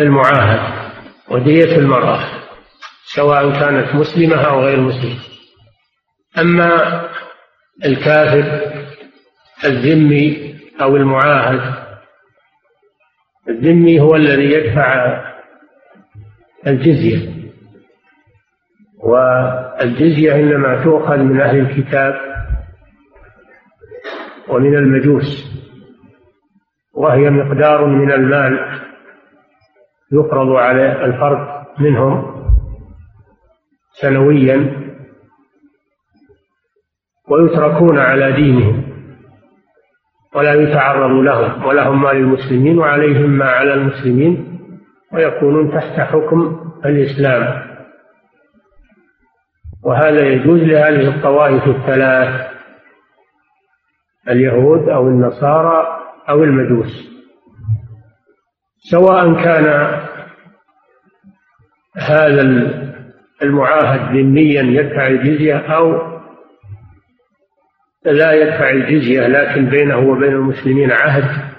المعاهد ودية المرأة سواء كانت مسلمة أو غير مسلمة. أما الكافر الذمي أو المعاهد الذمي هو الذي يدفع الجزية. والجزية إنما تؤخذ من أهل الكتاب ومن المجوس وهي مقدار من المال. يفرض على الفرد منهم سنويا ويتركون على دينهم ولا يتعرض لهم ولهم ما للمسلمين وعليهم ما على المسلمين ويكونون تحت حكم الإسلام. وهذا يجوز لهذه الطوائف الثلاث اليهود أو النصارى أو المجوس. سواء كان هذا المعاهد ذميا يدفع الجزية أو لا يدفع الجزية لكن بينه وبين المسلمين عهد.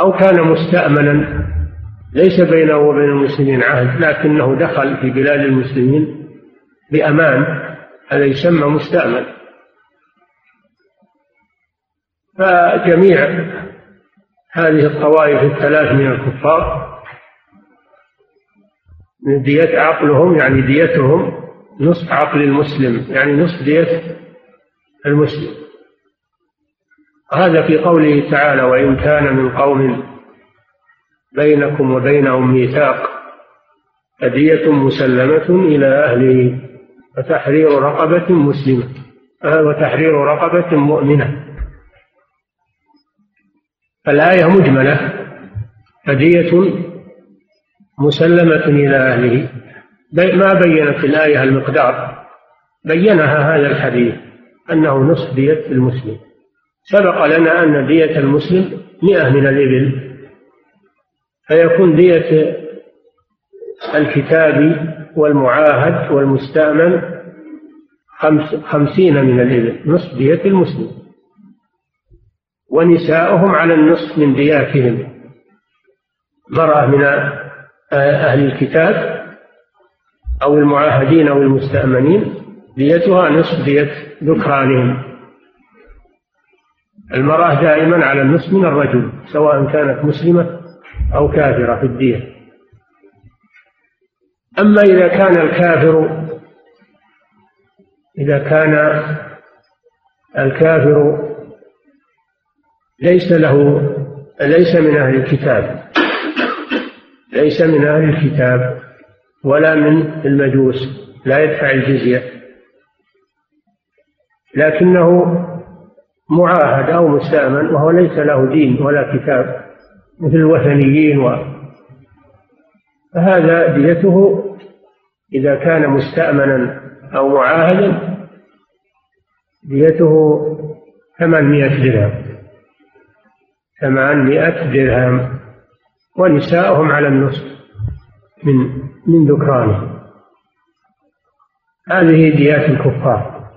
أو كان مستأمنا ليس بينه وبين المسلمين عهد لكنه دخل في بلاد المسلمين بأمان هذا يسمى مستأمن. فجميع هذه الطوائف الثلاث من الكفار دية عقلهم يعني ديتهم نصف عقل المسلم يعني نصف دية المسلم. هذا في قوله تعالى وإن كان من قوم بينكم وبينهم ميثاق فدية مسلمة إلى أهله وتحرير رقبة مسلمة وتحرير رقبة مؤمنة. الآية مجملة فدية مسلمة إلى أهله. ما بينت الآية المقدار؟ بينها هذا الحديث أنه نصف دية المسلم. سبق لنا أن دية المسلم مئة من الإبل. فيكون دية الكتاب والمعاهد والمستأمن خمس خمسين من الإبل. نصف دية المسلم. ونساؤهم على النصف من دياتهم. مرأة من أهل الكتاب أو المعاهدين أو المستأمنين ديتها نصف دية ذكرانهم. المرأة دائما على النصف من الرجل سواء كانت مسلمة أو كافرة في الدية أما إذا كان الكافر إذا كان الكافر ليس له ليس من أهل الكتاب. ليس من أهل الكتاب ولا من المجوس لا يدفع الجزية. لكنه معاهد أو مستأمن وهو ليس له دين ولا كتاب مثل الوثنيين و فهذا ديته إذا كان مستأمنا أو معاهدا ديته ثمانمائة درهم. ثمانمائة درهم. ونساؤهم على النصف من من ذكرانهم هذه ديات الكفار.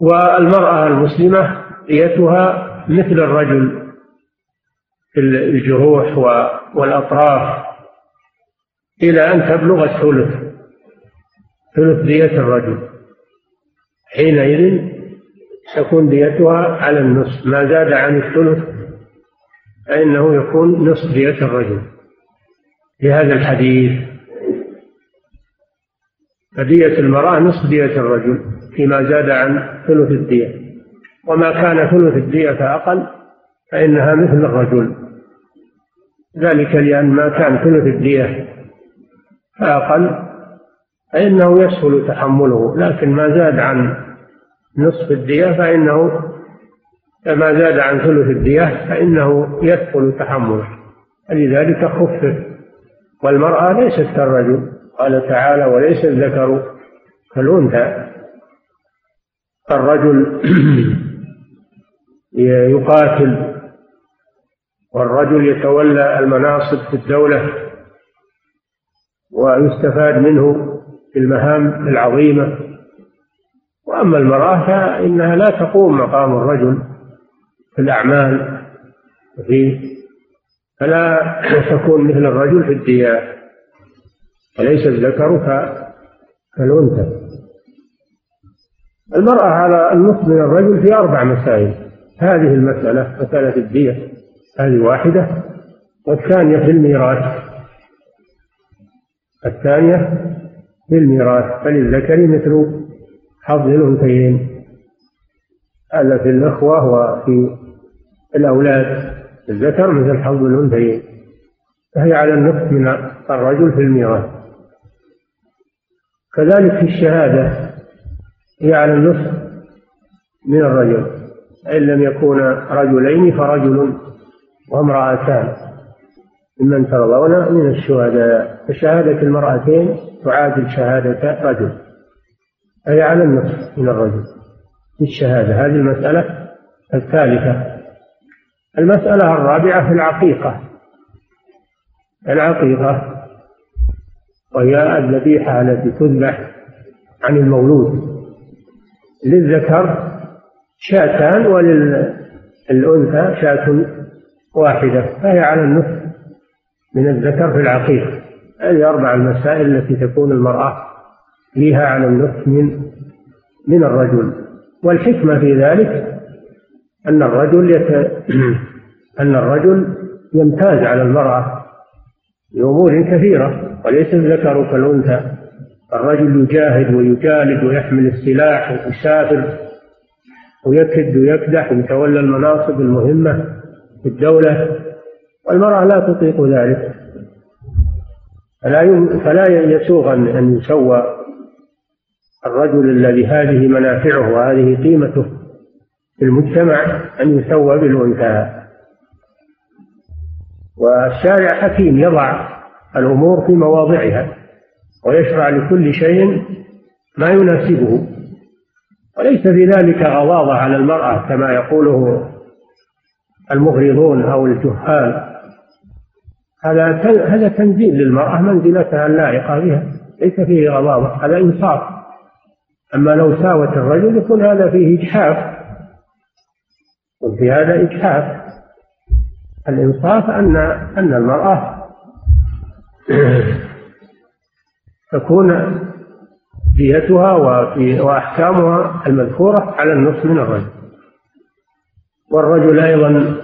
والمرأة المسلمة ديتها مثل الرجل في الجروح والأطراف. إلى أن تبلغ الثلث. ثلث دية الرجل. حينئذ تكون ديتها على النصف. ما زاد عن الثلث فإنه يكون نصف دية الرجل. في هذا الحديث فدية المرأة نصف دية الرجل فيما زاد عن ثلث الدية. وما كان ثلث الدية فأقل فإنها مثل الرجل. ذلك لأن ما كان ثلث الدية فأقل فإنه يسهل تحمله لكن ما زاد عن نصف الدية فإنه ما زاد عن ثلث الدية فإنه يثقل تحمله فلذلك خفف. والمرأة ليست كالرجل قال تعالى وليس الذكر كالأنثى. الرجل يقاتل والرجل يتولى المناصب في الدولة ويستفاد منه في المهام العظيمة. وأما المرأة فإنها لا تقوم مقام الرجل. في الأعمال وفي فلا تكون مثل الرجل في الدية وليس الذكر كالأنثى؟ المرأة على النصف من الرجل في أربع مسائل. هذه المسألة مسألة الدية هذه واحدة. والثانية في الميراث. الثانية في الميراث. فللذكر مثل حظ الأنثيين. هذا في الإخوة وفي الأولاد الذكر مثل حظ الأنثيين. فهي على النصف من الرجل في الميراث. كذلك في الشهادة هي على النصف من الرجل. إن لم يكون رجلين فرجل وامرأتان ممن ترضون من الشهداء. فشهادة المرأتين تعادل شهادة رجل. أي على النصف من الرجل. في الشهادة. هذه المسألة الثالثة. المسألة الرابعة في العقيقة. العقيقة وهي الذبيحة التي تذبح عن المولود. للذكر شاتان وللأنثى شاة واحدة فهي على النصف من الذكر في العقيقة. هذه أربع المسائل التي تكون المرأة فيها على النصف من من الرجل. والحكمة في ذلك أن الرجل يت... أن الرجل يمتاز على المرأة بأمور كثيرة وليس الذكر كالأنثى. الرجل يجاهد ويجالد ويحمل السلاح ويسافر ويكد ويكدح ويتولى المناصب المهمة في الدولة والمرأة لا تطيق ذلك. فلا فلا يسوغ أن يسوى الرجل الذي هذه منافعه وهذه قيمته في المجتمع أن يسوى بالأنثى. والشارع حكيم يضع الأمور في مواضعها ويشرع لكل شيء ما يناسبه. وليس في ذلك غضاضة على المرأة كما يقوله المغرضون أو الجهال هذا هذا تنزيل للمرأة منزلتها اللائقة بها ليس فيه غضاضة هذا إنصاف. أما لو ساوت الرجل يكون هذا فيه إجحاف. وفي هذا إجحاف. الإنصاف أن أن المرأة تكون ديتها وأحكامها المذكورة على النصف من الرجل. والرجل أيضا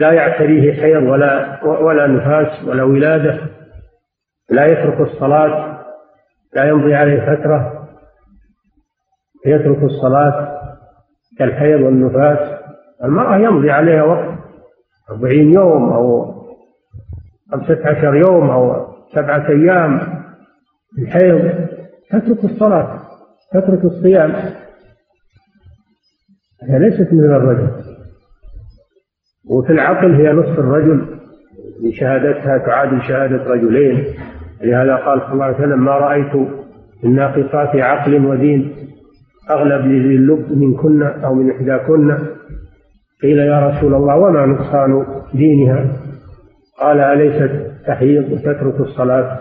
لا يعتريه حيض ولا ولا نفاس ولا ولادة لا يترك الصلاة لا يمضي عليه فترة يترك الصلاة كالحيض والنفاس. المرأة يمضي عليها وقت أربعين يوم أو خمسة عشر يوم أو سبعة أيام الحيض تترك الصلاة تترك الصيام. هي ليست من الرجل. وفي العقل هي نصف الرجل. بشهادتها تعادل شهادة رجلين. لهذا قال صلى الله عليه وسلم ما رأيت الناقصات عقل ودين أغلب اللب منكن أو من إحداكن قيل يا رسول الله وما نقصان دينها؟ قال أليست تحيض وتترك الصلاة؟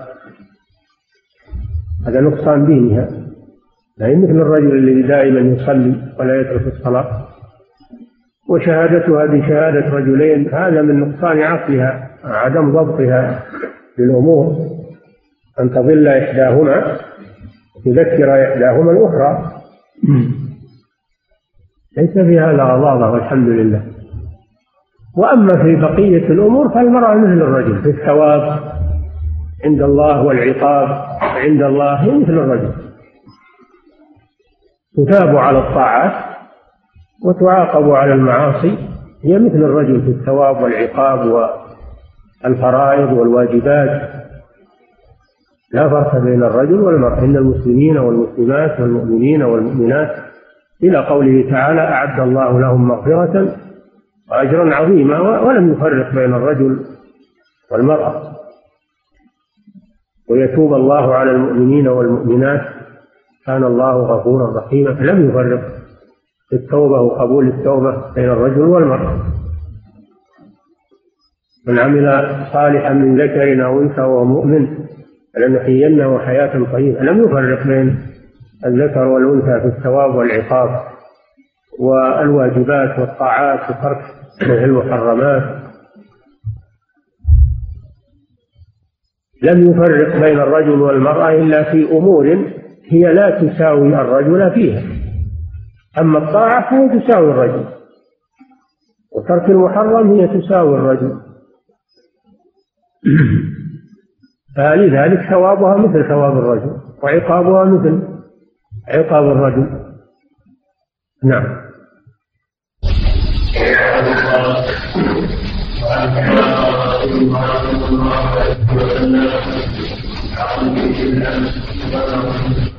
هذا نقصان دينها. لا مثل الرجل الذي دائما يصلي ولا يترك الصلاة. وشهادتها بشهادة رجلين هذا من نقصان عقلها عدم ضبطها للأمور. أن تضل إحداهما تذكر إحداهما الأخرى. ليس في هذا غضاضة والحمد لله. وأما في بقية الأمور فالمرأة مثل الرجل في الثواب عند الله والعقاب عند الله هي مثل الرجل. تثاب على الطاعات وتعاقب على المعاصي هي مثل الرجل في الثواب والعقاب والفرائض والواجبات. لا فرق بين الرجل والمرأة إن المسلمين والمسلمات والمؤمنين والمؤمنات إلى قوله تعالى أعد الله لهم مغفرة وأجرا عظيما ولم يفرق بين الرجل والمرأة. ويتوب الله على المؤمنين والمؤمنات كان الله غفورا رحيما لم يفرق التوبة وقبول التوبة بين الرجل والمرأة. من عمل صالحا من ذكر أو أنثى وهو مؤمن فلنحيينه حياة طيبة. لم يفرق بين الذكر والأنثى في الثواب والعقاب والواجبات والطاعات وترك المحرمات. لم يفرق بين الرجل والمرأة إلا في أمور هي لا تساوي الرجل فيها. أما الطاعة فهي تساوي الرجل وترك المحرم هي تساوي الرجل. فلذلك ثوابها مثل ثواب الرجل وعقابها مثل عقاب الرجل. نعم.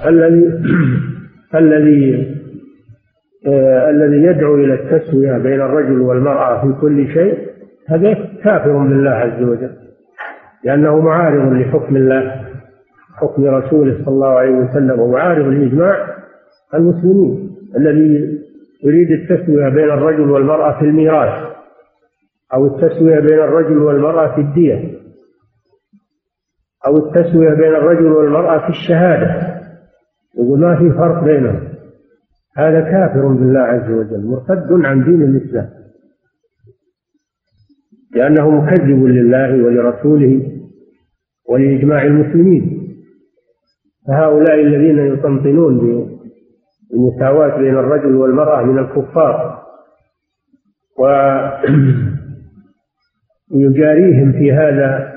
الذي الذي آه الذي يدعو إلى التسوية بين الرجل والمرأة في كل شيء هذا كافر بالله عز وجل لأنه معارض لحكم الله. حكم رسوله صلى الله عليه وسلم ومعارض لاجماع المسلمين الذي يريد التسوية بين الرجل والمرأة في الميراث أو التسوية بين الرجل والمرأة في الدية أو التسوية بين الرجل والمرأة في الشهادة. يقول ما في فرق بينهم. هذا كافر بالله عز وجل مرتد عن دين الإسلام. لأنه مكذب لله ولرسوله ولإجماع المسلمين. فهؤلاء الذين يطنطنون بالمساواة بين الرجل والمرأة من الكفار ويجاريهم في هذا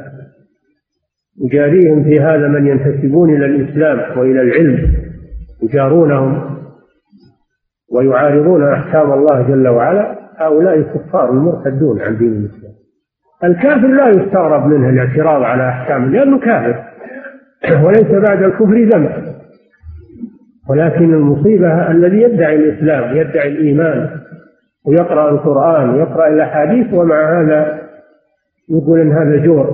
يجاريهم في هذا من ينتسبون إلى الإسلام وإلى العلم يجارونهم ويعارضون أحكام الله جل وعلا. هؤلاء كفار مرتدون عن دين الإسلام. الكافر لا يستغرب منه الاعتراض على أحكامه لأنه كافر. وليس بعد الكفر ذنب. ولكن المصيبة الذي يدعي الإسلام يدعي الإيمان ويقرأ القرآن ويقرأ الأحاديث ومع هذا يقول إن هذا جور.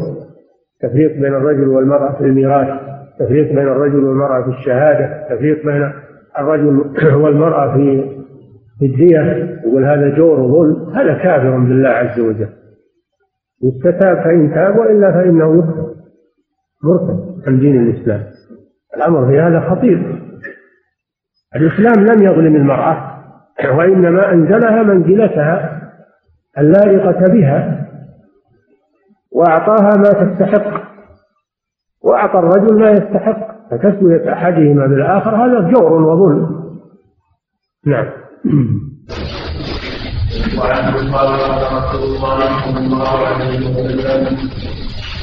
تفريق بين الرجل والمرأة في الميراث تفريق بين الرجل والمرأة في الشهادة تفريق بين الرجل والمرأة في في الدية. يقول هذا جور وظلم. هذا كافر بالله عز وجل. يستتاب فإن تاب وإلا فإنه يكفر مرتد. عن دين الإسلام. الأمر في هذا خطير. الإسلام لم يظلم المرأة وإنما أنزلها منزلتها اللائقة بها وأعطاها ما تستحق وأعطى الرجل ما يستحق فتسوية أحدهما بالآخر هذا جور وظلم. نعم. قال قال رسول الله صلى الله عليه وسلم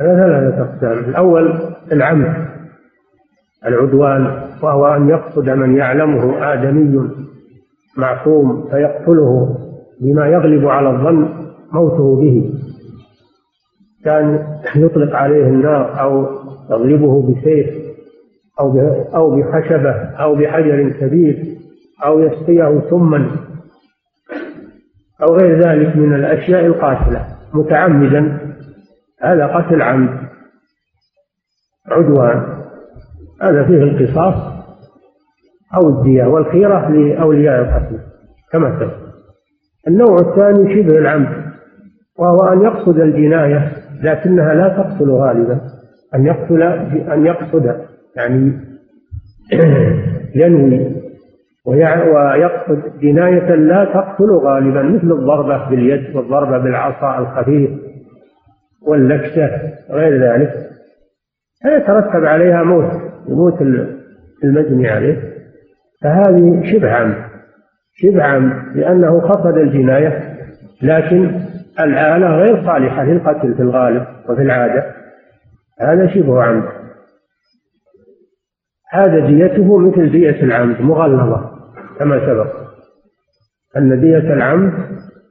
على ثلاثة أقسام الأول العمد العدوان وهو أن يقصد من يعلمه آدمي معصوم فيقتله بما يغلب على الظن موته به. كان يطلق عليه النار أو يضربه بسيف أو أو بخشبة أو بحجر كبير أو يسقيه سما أو غير ذلك من الأشياء القاتلة متعمدا هذا قتل عمد عدوان. هذا فيه القصاص أو الدية والخيرة لأولياء القتل كما سبق النوع الثاني شبه العمد وهو أن يقصد الجناية لكنها لا تقتل غالبا. أن يقتل أن يقصد يعني ينوي ويقصد جناية لا تقتل غالبا مثل الضربة باليد والضربة بالعصا الخفيف. واللكسة غير ذلك. فيترتب عليها موت يموت المجني عليه. فهذه شبه عمد شبه عمد لأنه قصد الجناية لكن الآلة غير صالحة للقتل في الغالب وفي العادة. هذا شبه عمد هذا ديته مثل دية العمد مغلظة كما سبق. أن دية العمد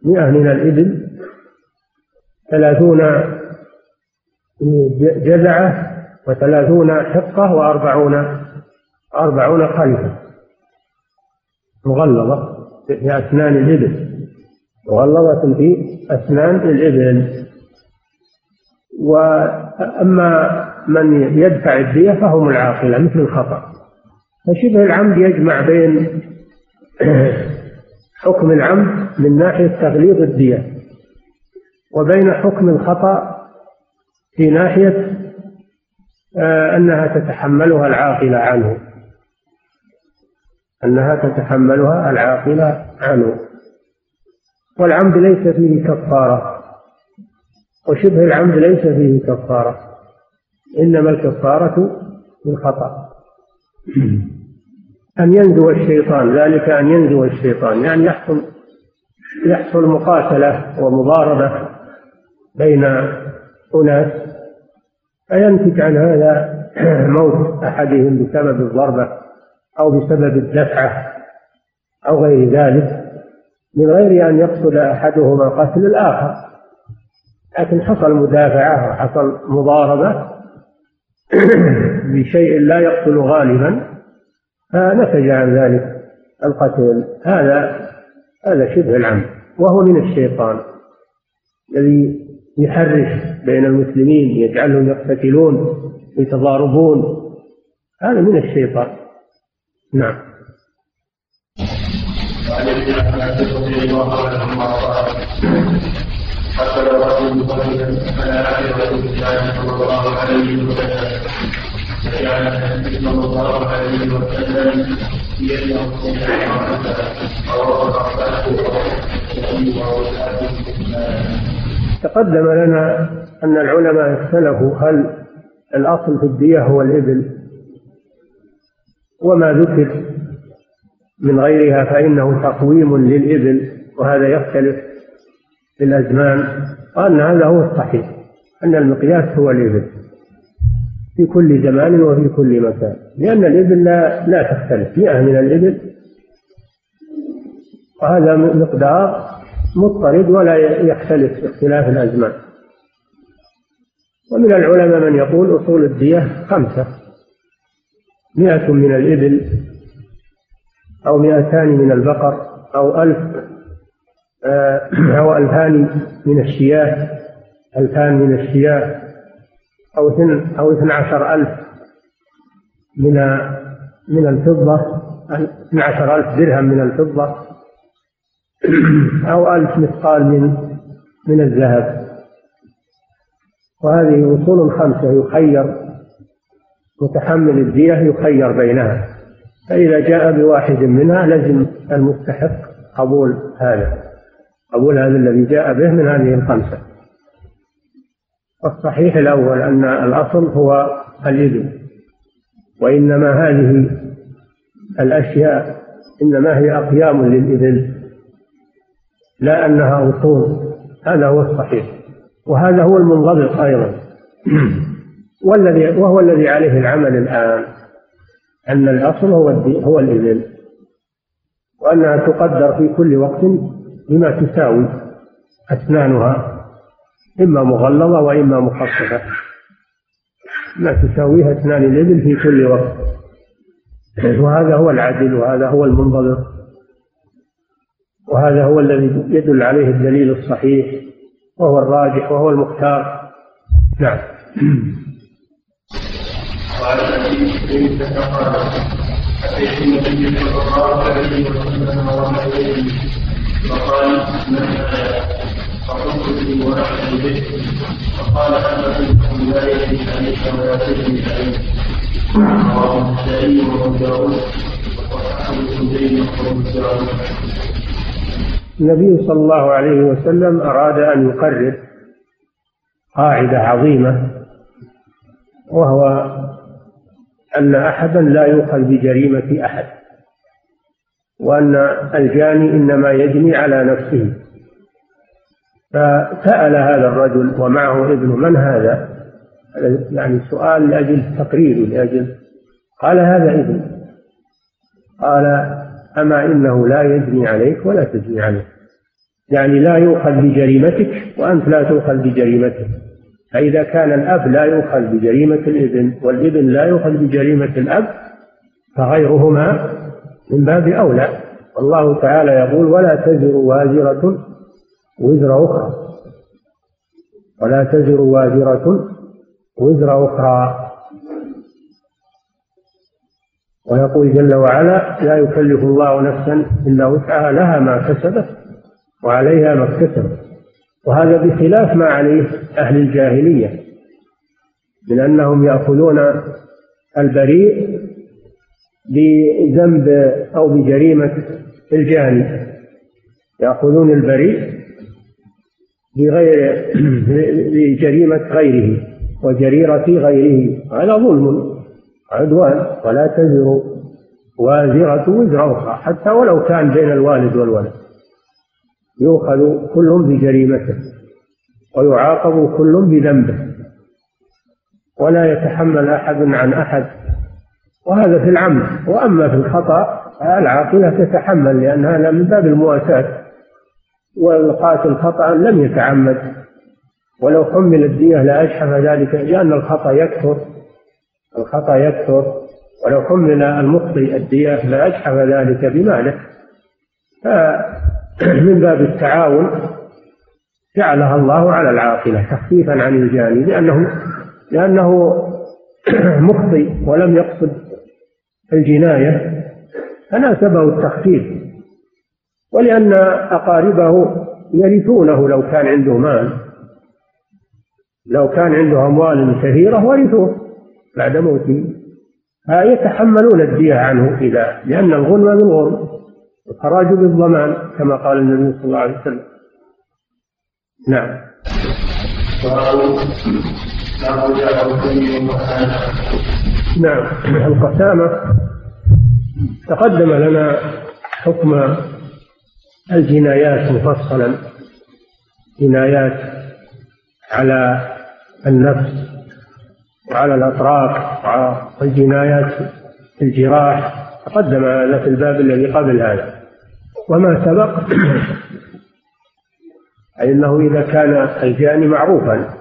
مئة من الإبل ثلاثون جزعة وثلاثون حقة وأربعون أربعون خلفة. مغلظة في أسنان الإبل. مغلظة في أسنان الإبل. وأما من يدفع الدية فهم العاقلة مثل الخطأ. فشبه العمد يجمع بين حكم العمد من ناحية تغليظ الدية وبين حكم الخطأ في ناحية آه، أنها تتحملها العاقلة عنه. أنها تتحملها العاقلة عنه. والعمد ليس فيه كفارة. وشبه العمد ليس فيه كفارة. إنما الكفارة بالخطأ. أن ينزو الشيطان ذلك أن ينزو الشيطان يعني يحصل يحصل مقاتلة ومضاربة بين أناس. فينتج عن هذا موت أحدهم بسبب الضربة أو بسبب الدفعة أو غير ذلك من غير أن يقصد أحدهما قتل الآخر. لكن حصل مدافعة وحصل مضاربة بشيء لا يقتل غالبا فنتج عن ذلك القتل. هذا هذا شبه العمد وهو من الشيطان الذي يحرش بين المسلمين يجعلهم يقتتلون يتضاربون. هذا من الشيطان. نعم. وعن ابن عباس رضي الله عنهما قال قتل رجل رجلا فلا عبره بالله صلى الله عليه وسلم. فجعل النبي صلى الله عليه وسلم يده تقدم لنا أن العلماء اختلفوا هل الأصل في الدية هو الإبل وما ذكر من غيرها فإنه تقويم للإبل وهذا يختلف في الأزمان وأن هذا هو الصحيح أن المقياس هو الإبل في كل زمان وفي كل مكان لأن الإبل لا, لا تختلف مئة من الإبل وهذا مقدار مضطرد ولا يختلف اختلاف الأزمان. ومن العلماء من يقول أصول الدية خمسة. مئة من الإبل أو مئتان من البقر أو ألف آه، أو ألفان من الشياه ألفان من الشياه أو اثن أو اثنى عشر ألف من من الفضة اثنى عشر ألف درهم من الفضة. أو ألف مثقال من من الذهب. وهذه أصول خمسة. يخير متحمل الدية يخير بينها. فإذا جاء بواحد منها لزم المستحق قبول هذا. قبول هذا الذي جاء به من هذه الخمسة. الصحيح الأول أن الأصل هو الإبل وإنما هذه الأشياء إنما هي أقيام للإبل لا أنها أصول. هذا هو الصحيح. وهذا هو المنضبط أيضا. والذي وهو الذي عليه العمل الآن. أن الأصل هو هو الإبل. وأنها تقدر في كل وقت بما تساوي أسنانها. إما مغلظة وإما مخففة ما تساويها أسنان الإبل في كل وقت. وهذا هو العدل وهذا هو المنضبط وهذا هو الذي يدل عليه الدليل الصحيح وهو الراجح وهو المختار. نعم. قال النبي قال اتيت النبي صلى الله عليه وسلم فقال من فقلت لي ونحن به. فقال اما انكم لا يجري عليك ولا تجري عليك. رواه النسائي وأبو داود. النبي صلى الله عليه وسلم أراد أن يقرر قاعدة عظيمة وهو أن أحدا لا يؤخذ بجريمة أحد وأن الجاني إنما يجني على نفسه فسأل هذا الرجل ومعه ابنه من هذا؟ يعني سؤال لأجل تقرير لأجل قال هذا ابن قال أما إنه لا يجني عليك ولا تجني عليه يعني لا يؤخذ بجريمتك وأنت لا تؤخذ بجريمته فإذا كان الأب لا يؤخذ بجريمة الإبن والإبن لا يؤخذ بجريمة الأب فغيرهما من باب أولى. والله تعالى يقول ولا تزر وازرة وزر أخرى. ولا تزر وازرة وزر أخرى. ويقول جل وعلا لا يكلف الله نفسا إلا وسعها لها ما كسبت وعليها ما اكتسبت. وهذا بخلاف ما عليه أهل الجاهلية من أنهم يأخذون البريء بذنب أو بجريمة الجاني يأخذون البريء بغير بجريمة غيره وجريرة غيره. هذا ظلم. عدوان ولا تزر وازرة وزر أخرى حتى ولو كان بين الوالد والولد. يؤخذ كل بجريمته ويعاقب كل بذنبه. ولا يتحمل أحد عن أحد. وهذا في العمد وأما في الخطأ العاقلة تتحمل لأن هذا من باب المواساة. والقاتل خطأ لم يتعمد. ولو حمل الدية لأجحف ذلك لأن الخطأ يكثر. الخطأ يكثر ولو حمل المخطئ الدية لأجحف ذلك بماله. فمن باب التعاون جعلها الله على العاقلة تخفيفا عن الجاني لأنه لأنه مخطئ ولم يقصد الجناية فناسبه التخفيف. ولأن أقاربه يرثونه لو كان عنده مال لو كان عنده أموال كثيرة ورثوه. بعد موته فيتحملون الدية عنه إذا لأن الغنم بالغرم الخراج بالضمان كما قال النبي صلى الله عليه وسلم. نعم. نعم. القسامة تقدم لنا حكم الجنايات مفصلا. جنايات على النفس. وعلى الأطراف والجنايات الجراح تقدم لنا في الباب الذي قبل هذا. وما سبق أي أنه إذا كان الجاني معروفا.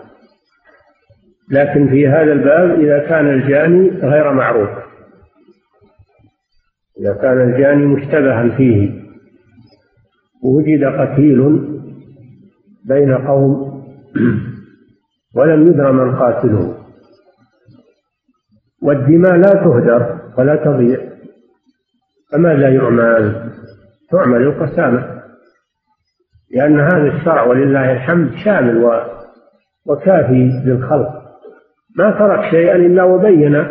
لكن في هذا الباب إذا كان الجاني غير معروف. إذا كان الجاني مشتبها فيه. وجد قتيل بين قوم ولم يدر من قاتله. والدماء لا تهدر ولا تضيع فماذا يعمل؟ تعمل القسامة لأن هذا الشرع ولله الحمد شامل وكافي للخلق ما ترك شيئا إلا وبين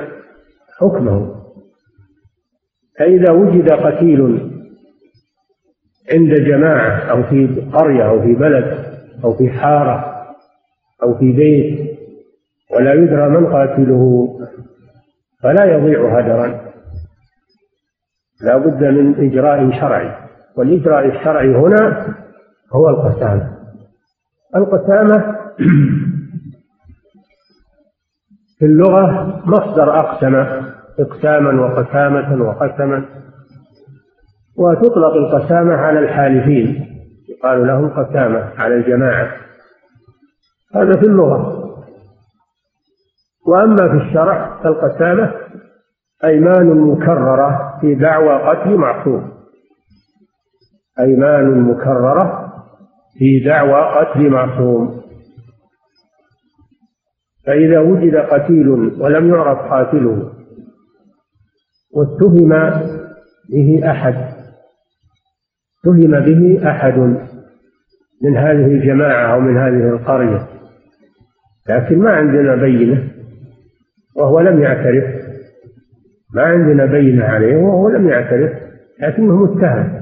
حكمه فإذا وجد قتيل عند جماعة أو في قرية أو في بلد أو في حارة أو في بيت ولا يدرى من قاتله فلا يضيع هدرا. لا بد من إجراء شرعي. والإجراء الشرعي هنا هو القسامة. القسامة في اللغة مصدر أقسم إقساما وقسامة وقسما. وتطلق القسامة على الحالفين. يقال لهم قسامة على الجماعة. هذا في اللغة. وأما في الشرع فالقسامة أيمان مكررة في دعوى قتل معصوم. أيمان مكررة في دعوى قتل معصوم. فإذا وجد قتيل ولم يعرف قاتله واتهم به أحد اتهم به أحد من هذه الجماعة أو من هذه القرية. لكن ما عندنا بينة. وهو لم يعترف. ما عندنا بينة عليه وهو لم يعترف لكنه متهم.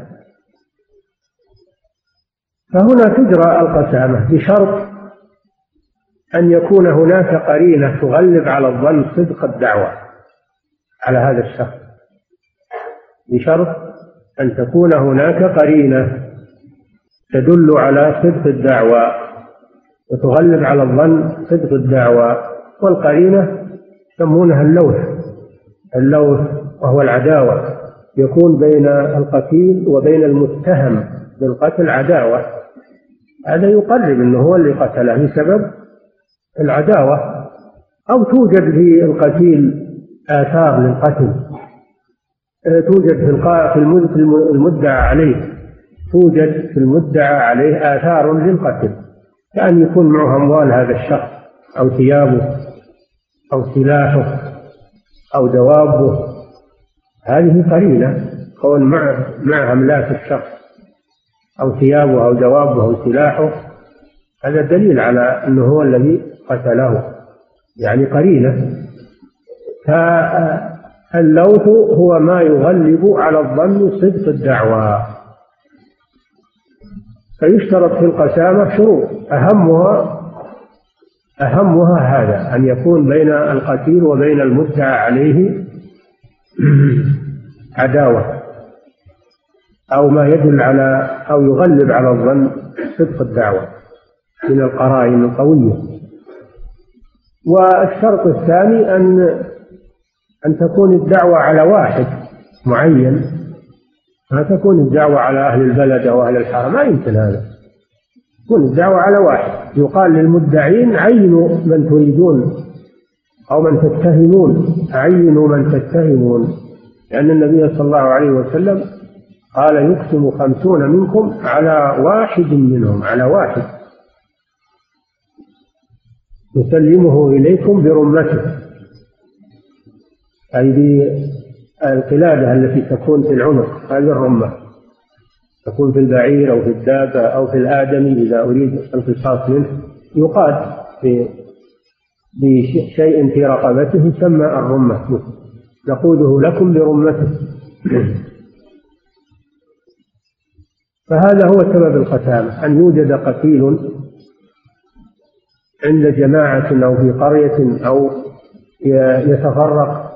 فهنا تجرى القسامة بشرط أن يكون هناك قرينة تغلب على الظن صدق الدعوة على هذا الشخص. بشرط أن تكون هناك قرينة تدل على صدق الدعوة وتغلب على الظن صدق الدعوة والقرينة يسمونها اللوث. اللوث وهو العداوة. يكون بين القتيل وبين المتهم بالقتل عداوة. هذا يقرب أنه هو اللي قتله بسبب العداوة. أو توجد في القتيل آثار للقتل. آه، توجد في المدعى عليه. توجد في المدعى عليه آثار للقتل. كأن يكون معه أموال هذا الشخص أو ثيابه. أو سلاحه أو دوابه هذه قرينة كون مع مع أملاك الشخص أو ثيابه أو دوابه أو سلاحه هذا دليل على أنه هو الذي قتله. يعني قرينة فاللوث هو ما يغلب على الظن صدق الدعوى. فيشترط في القسامة شروط. أهمها أهمها هذا أن يكون بين القتيل وبين المدعى عليه عداوة أو ما يدل على أو يغلب على الظن صدق الدعوة من القرائن القوية. والشرط الثاني أن أن تكون الدعوة على واحد معين ما تكون الدعوة على أهل البلد أو أهل الحرم ما يمكن هذا. تكون الدعوة على واحد. يقال للمدعين عينوا من تريدون أو من تتهمون عينوا من تتهمون. لأن النبي صلى الله عليه وسلم قال يقسم خمسون منكم على واحد منهم على واحد. يسلمه إليكم برمته. أي بالقلادة التي تكون في العنق هذه الرمة. تكون في البعير أو في الدابة أو في الآدمي إذا أريد القصاص منه يقاد بشيء في رقبته يسمى الرمة. نقوده لكم برمته. فهذا هو سبب القتامة. أن يوجد قتيل عند جماعة أو في قرية أو يتفرق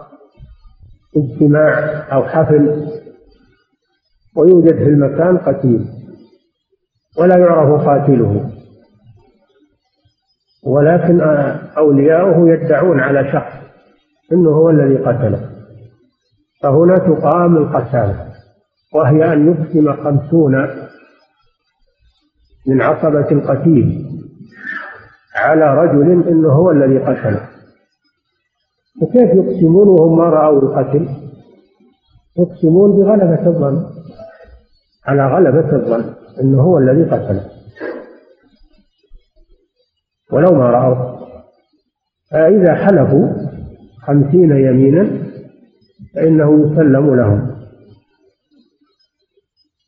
اجتماع أو حفل ويوجد في المكان قتيل ولا يعرف قاتله. ولكن أولياؤه يدعون على شخص أنه هو الذي قتله. فهنا تقام القسامة وهي أن يقسم خمسون من عصبة القتيل على رجل إنه هو الذي قتله. وكيف يقسمون وهم ما رأوا القتل؟ يقسمون بغلبة الظن. على غلبة الظن إنه هو الذي قتله. ولو ما رأوا فإذا حلفوا خمسين يمينا فإنه يسلم لهم.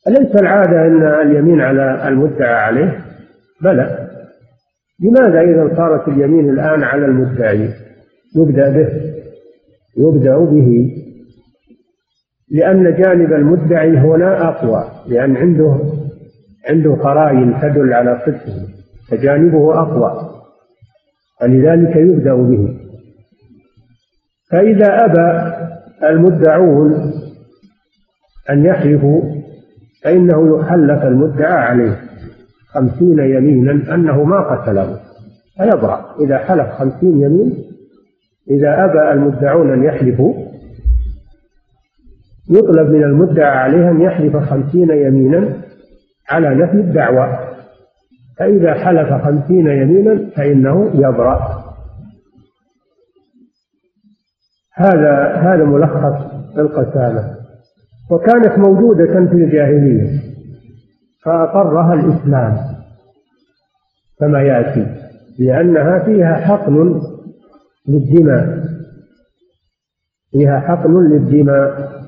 أليس العادة أن اليمين على المدعى عليه؟ بلى. لماذا إذا صارت اليمين الآن على المدعي؟ يبدأ به يبدأ به. لأن جانب المدعي هنا أقوى لأن عنده عنده قرائن تدل على صدقه فجانبه أقوى. فلذلك يبدأ به. فإذا أبى المدعون أن يحلفوا فإنه يحلف المدعى عليه خمسين يمينا أنه ما قتله. فيبرأ إذا حلف خمسين يمين إذا أبى المدعون أن يحلفوا يطلب من المدعى عليه أن يحلف خمسين يمينا على نفي الدعوى فإذا حلف خمسين يمينا فإنه يبرأ. هذا هذا ملخص القسامة. وكانت موجودة في الجاهلية فأقرها الإسلام كما يأتي لأنها فيها حقن للدماء. فيها حقن للدماء.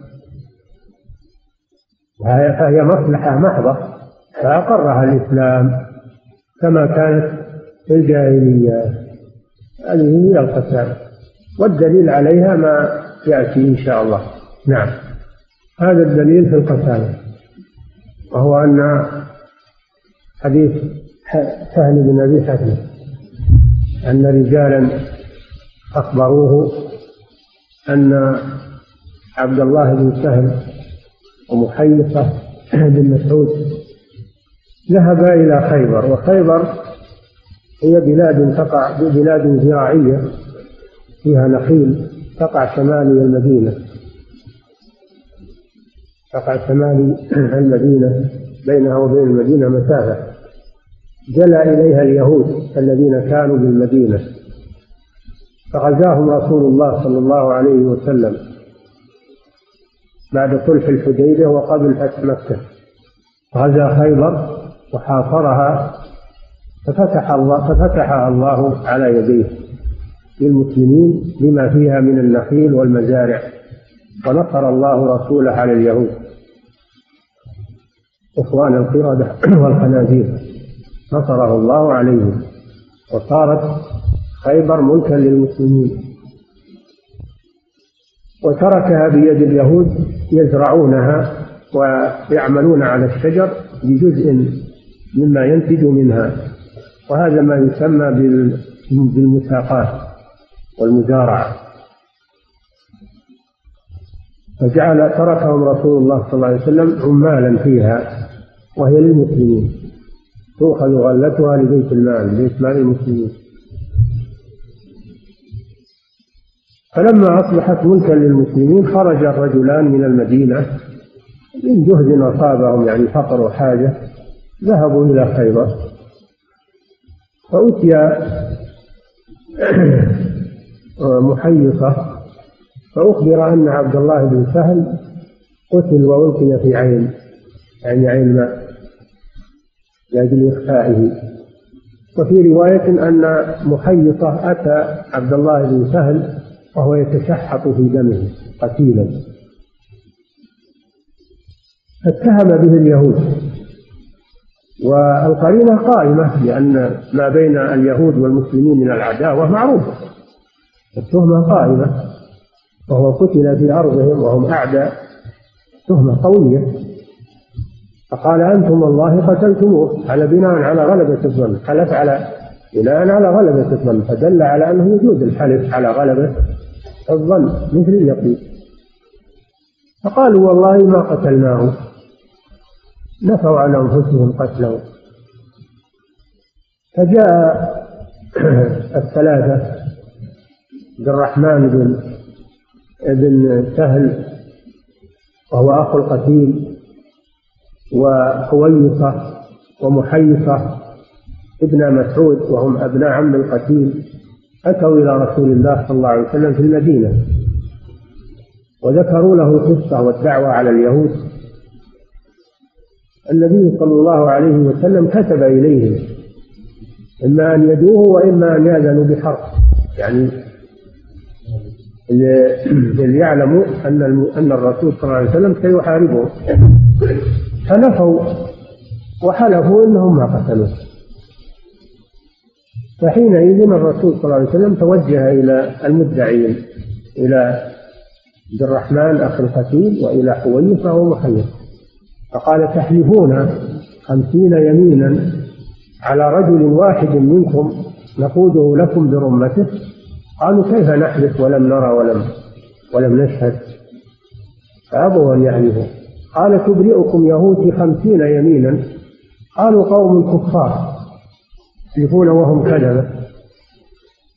فهي مصلحة محضة. فأقرها الإسلام كما كانت في الجاهلية هذه هي القسامة والدليل عليها ما يأتي إن شاء الله. نعم. هذا الدليل في القسامة وهو أن حديث سهل بن أبي حاتم. أن رجالا أخبروه أن عبد الله بن سهل ومحيصة بن مسعود. ذهبا إلى خيبر وخيبر هي بلاد تقع بلاد زراعية فيها نخيل تقع شمالي المدينة. تقع شمال المدينة بينها وبين المدينة مسافة. جلى إليها اليهود الذين كانوا بالمدينة. فغزاهم رسول الله صلى الله عليه وسلم. بعد صلح الحديبية وقبل فتح مكة. غزا خيبر وحاصرها ففتح الله ففتحها الله على يديه للمسلمين بما فيها من النخيل والمزارع ونصر الله رسوله على اليهود. إخوان القردة والخنازير نصره الله عليهم. وصارت خيبر ملكا للمسلمين. وتركها بيد اليهود يزرعونها ويعملون على الشجر بجزء مما ينتج منها. وهذا ما يسمى بالمساقات والمزارعة. فجعل تركهم رسول الله صلى الله عليه وسلم عمالا فيها وهي للمسلمين. تؤخذ غلتها لبيت المال بيت مال المسلمين. فلما أصبحت ملكا للمسلمين خرج الرجلان من المدينة. من جهد أصابهم يعني فقر وحاجة ذهبوا إلى خيبر. فأتي محيصة فأخبر أن عبد الله بن سهل قتل وألقي في عين يعني عين ماء لأجل إخفائه. وفي رواية أن محيصة أتى عبد الله بن سهل وهو يتشحط في دمه قتيلا. فاتهم به اليهود. والقرينة قائمة لأن ما بين اليهود والمسلمين من العداوة معروفة. التهمة قائمة. وهو قتل في أرضهم وهم أعداء. تهمة قوية. فقال أنتم والله قتلتموه. على بناء على غلبة الظن. حلف على بناء على غلبة الظن. فدل على أنه يجوز الحلف على غلبة الظن مثل اليقين. فقالوا والله ما قتلناه نفوا عن أنفسهم قتله. فجاء الثلاثة عبد الرحمن بن ابن سهل وهو أخو القتيل وحويصة ومحيصة ابن مسعود وهم أبناء عم القتيل. أتوا إلى رسول الله صلى الله عليه وسلم في المدينة وذكروا له القصة والدعوة على اليهود. النبي صلى الله عليه وسلم كتب إليهم إما أن يدوه وإما أن يأذنوا بحرب يعني اللي يعلموا أن أن الرسول صلى الله عليه وسلم سيحاربهم. فنفوا وحلفوا أنهم ما قتلوه. فحينئذ الرسول صلى الله عليه وسلم توجه إلى المدعين إلى عبد الرحمن أخي القتيل وإلى حويصة ومحيص فقال تحلفون خمسين يمينا على رجل واحد منكم نقوده لكم برمته؟ قالوا كيف نحلف ولم نرى ولم ولم نشهد؟ فأبوا أن يحلفوا. قال تبرئكم يهود خمسين يمينا؟ قالوا قوم كفار. يحلفون وهم كذبة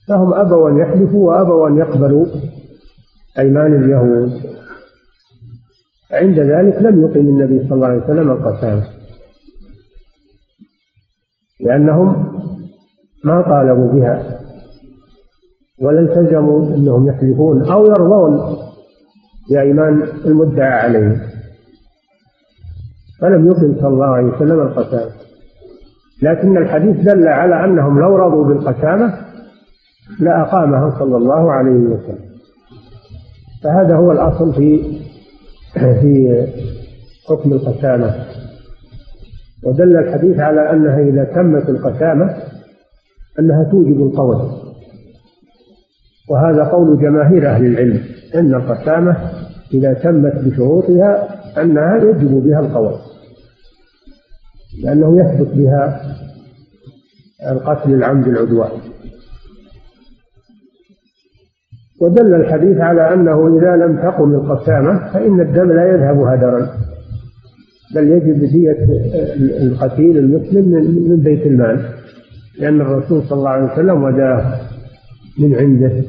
فهم أبوا أن يحلفوا وأبوا أن يقبلوا أيمان اليهود. عند ذلك لم يقم النبي صلى الله عليه وسلم القسامة لأنهم ما طالبوا بها. ولا التزموا أنهم يحلفون أو يرضون بأيمان المدعى عليه. فلم يقم صلى الله عليه وسلم القسامة لكن الحديث دل على أنهم لو رضوا بالقسامة لأقامها صلى الله عليه وسلم. فهذا هو الأصل في في حكم القسامة. ودل الحديث على أنها إذا تمت القسامة أنها توجب القول. وهذا قول جماهير أهل العلم أن القسامة إذا تمت بشروطها أنها يجب بها القول. لأنه يثبت بها القتل العمد العدوان. ودل الحديث على أنه إذا لم تقم القسامة فإن الدم لا يذهب هدرا بل يجب دية القتيل المسلم من بيت المال لأن الرسول صلى الله عليه وسلم وداه من عنده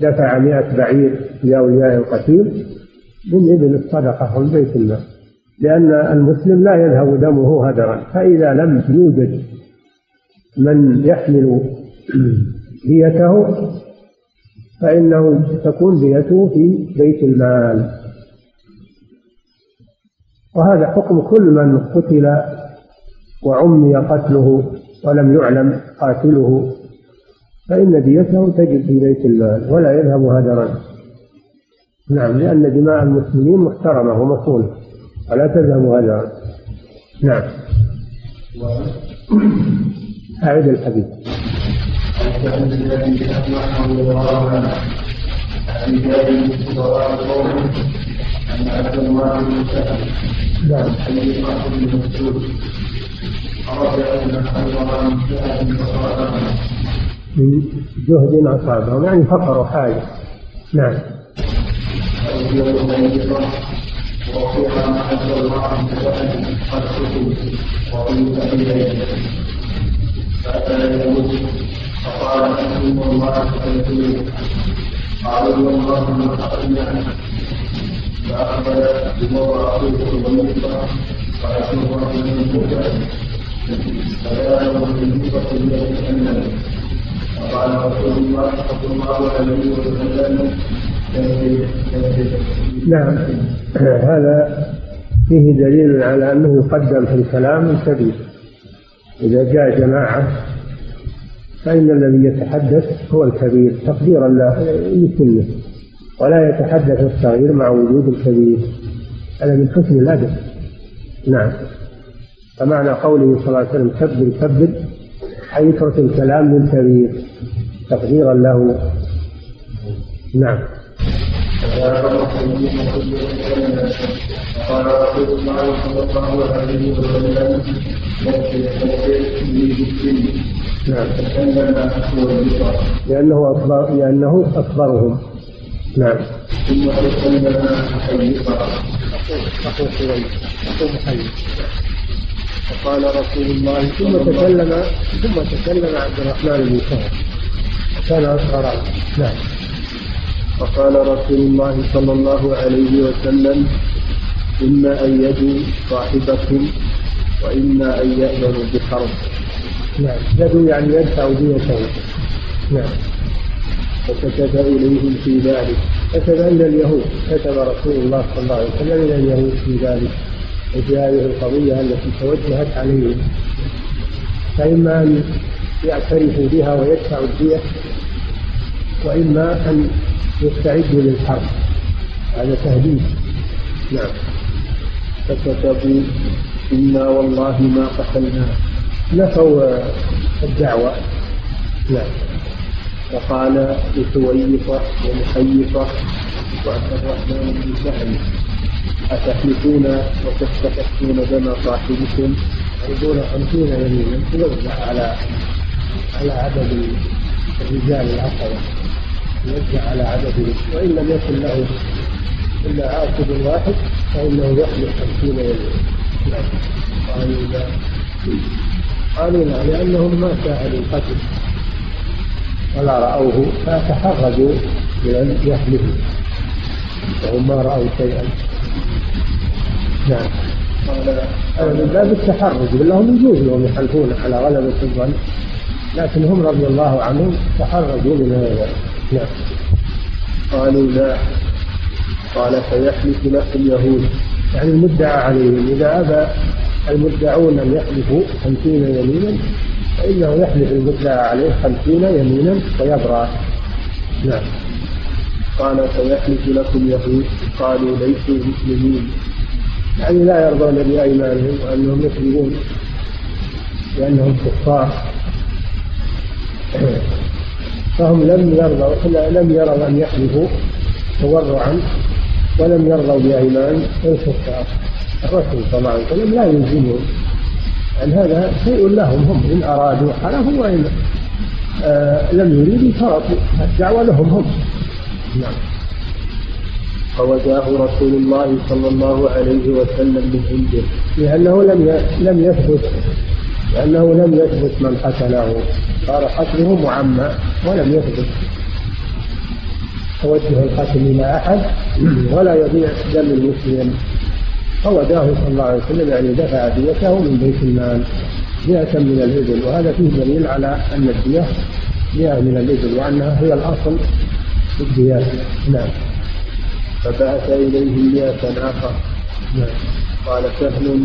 دفع مئة بعير لأولياء القتيل من إبل الصدقة من بيت المال. لأن المسلم لا يذهب دمه هدرا فإذا لم يوجد من يحمل ديته فإنه تكون ديته في بيت المال. وهذا حكم كل من قتل وعمي قتله ولم يعلم قاتله فإن ديته تجب في بيت المال ولا يذهب هدرا. نعم لأن دماء المسلمين محترمة ومصونة. ولا تذهب هدرا نعم. أعد الحديث. الله نعم. حديث من جهد أصابهم يعني فقر حاجة. نعم. وفيها ما الله قد كتب إليه فأتى يموت فقال أنتم الله فيقول قالوا والله ما أخذنا فأقبل أخيه وموضع فيكون من الموتى فكان بالنسبة إلى وقال رسول الله صلى الله عليه وسلم نعم. هذا فيه دليل على أنه يقدم في الكلام الكبير إذا جاء جماعة فإن الذي يتحدث هو الكبير تقديرا لسنه ولا يتحدث الصغير مع وجود الكبير. هذا من حسن الأدب. نعم. فمعنى قوله صلى الله عليه وسلم كبر كبر أي اترك الكلام للكبير تقديرا له. نعم. قال رسول الله صلى الله عليه وسلم نعم. لأنه أكبر لأنه أكبرهم. نعم. ثم تكلم حيقا أخو حيي أخو حيي فقال رسول الله ثم تكلم ثم تكلم عبد الرحمن بن سهل. كان أصغر نعم. فقال رسول الله صلى الله عليه وسلم إما أن يدوا صاحبكم وإما أن يأذنوا بحرب. نعم. يدوا يعني يدفع ديته نعم. فكتب إليهم في ذلك. كتب إلى اليهود. كتب رسول الله صلى الله عليه وسلم إلى اليهود في ذلك. وفي هذه القضية التي توجهت عليهم فإما أن يعترفوا بها ويدفعوا الدية وإما أن يستعدوا للحرب. هذا تهديد. نعم. فكتبوا إنا والله ما قتلنا. نفوا الدعوة. نعم. فقال لسويفة ومحيفة وعبد الرحمن بن سهل أتحلفون وتستحقون دم صاحبكم يقول خمسين يمينا توزع على على عدد الرجال العقبة. يوزع على عدد وإن لم يكن له إلا عاقب واحد فإنه يحلف خمسين يمينا قالوا لا. قالوا لا لأنهم ما شاهدوا القتل ولا رأوه فتحرجوا بأن يحلفوا وهم ما رأوا شيئا. نعم. من باب التحرج لهم يجوز لهم يحلفون على غلبة الظن. لكن هم رضي الله عنهم تحرجوا من هذا. نعم. قالوا لا. قال فيحلف لكم يهود يعني المدعى عليهم. إذا أبى المدعون أن يحلفوا خمسين يمينا فإنه يحلف المدعى عليه خمسين يمينا ويبرأ نعم. قال فيحلف لكم يهود قالوا ليسوا مسلمين. يعني لا يرضون بأيمانهم وأنهم يكذبون. لأنهم كفار. فهم لم يرضوا لم يروا أن يحلفوا تورعا ولم يرضوا بأيمان الكفار الرسول صلى الله عليه وسلم لا يلزمهم أن هذا شيء لهم هم إن أرادوا حلفوا وإن آه لم يريدوا تركوا الدعوة لهم هم. نعم. فوجاه رسول الله صلى الله عليه وسلم من عنده لأنه لم لم يثبت لأنه لم يثبت من قتله. صار قتله معمى ولم يثبت. توجه القتل إلى أحد ولا يضيع دم المسلم. فوداه صلى الله عليه وسلم يعني دفع ديته من بيت المال. مئة من الإبل. وهذا فيه دليل على أن الدية مئة من الإبل وأنها هي الأصل في الديات نعم. فبعث إليهم مئة آخر نعم. قال سهل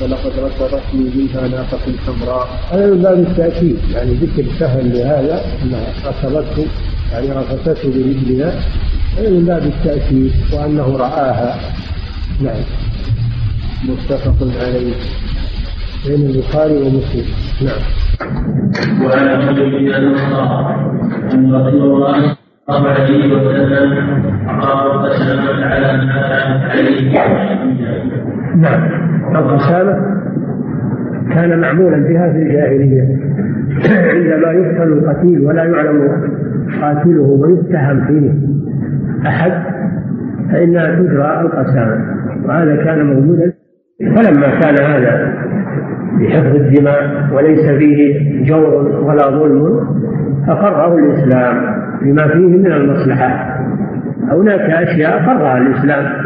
ولقد ركبتني منها ناقة حمراء هذا من باب التأكيد يعني ذكر سهل لهذا أنها ركبته يعني رفسته برجلها هذا من باب التأكيد وأنه رآها. نعم. متفق عليه. بين البخاري ومسلم. نعم. وعن ابي بن أن رسول الله صلى الله عليه وسلم أقام القسامة على ما كانت عليه. نعم. القسامة كان معمولا بها في الجاهلية عندما يقتل القتيل ولا يعلم قاتله ويتهم فيه. أحد فإنها تجرى القسامة وهذا كان موجودا. فلما كان هذا بحفظ الدماء وليس فيه جور ولا ظلم أقره الإسلام لما فيه من المصلحة. هناك أشياء أقرها الإسلام.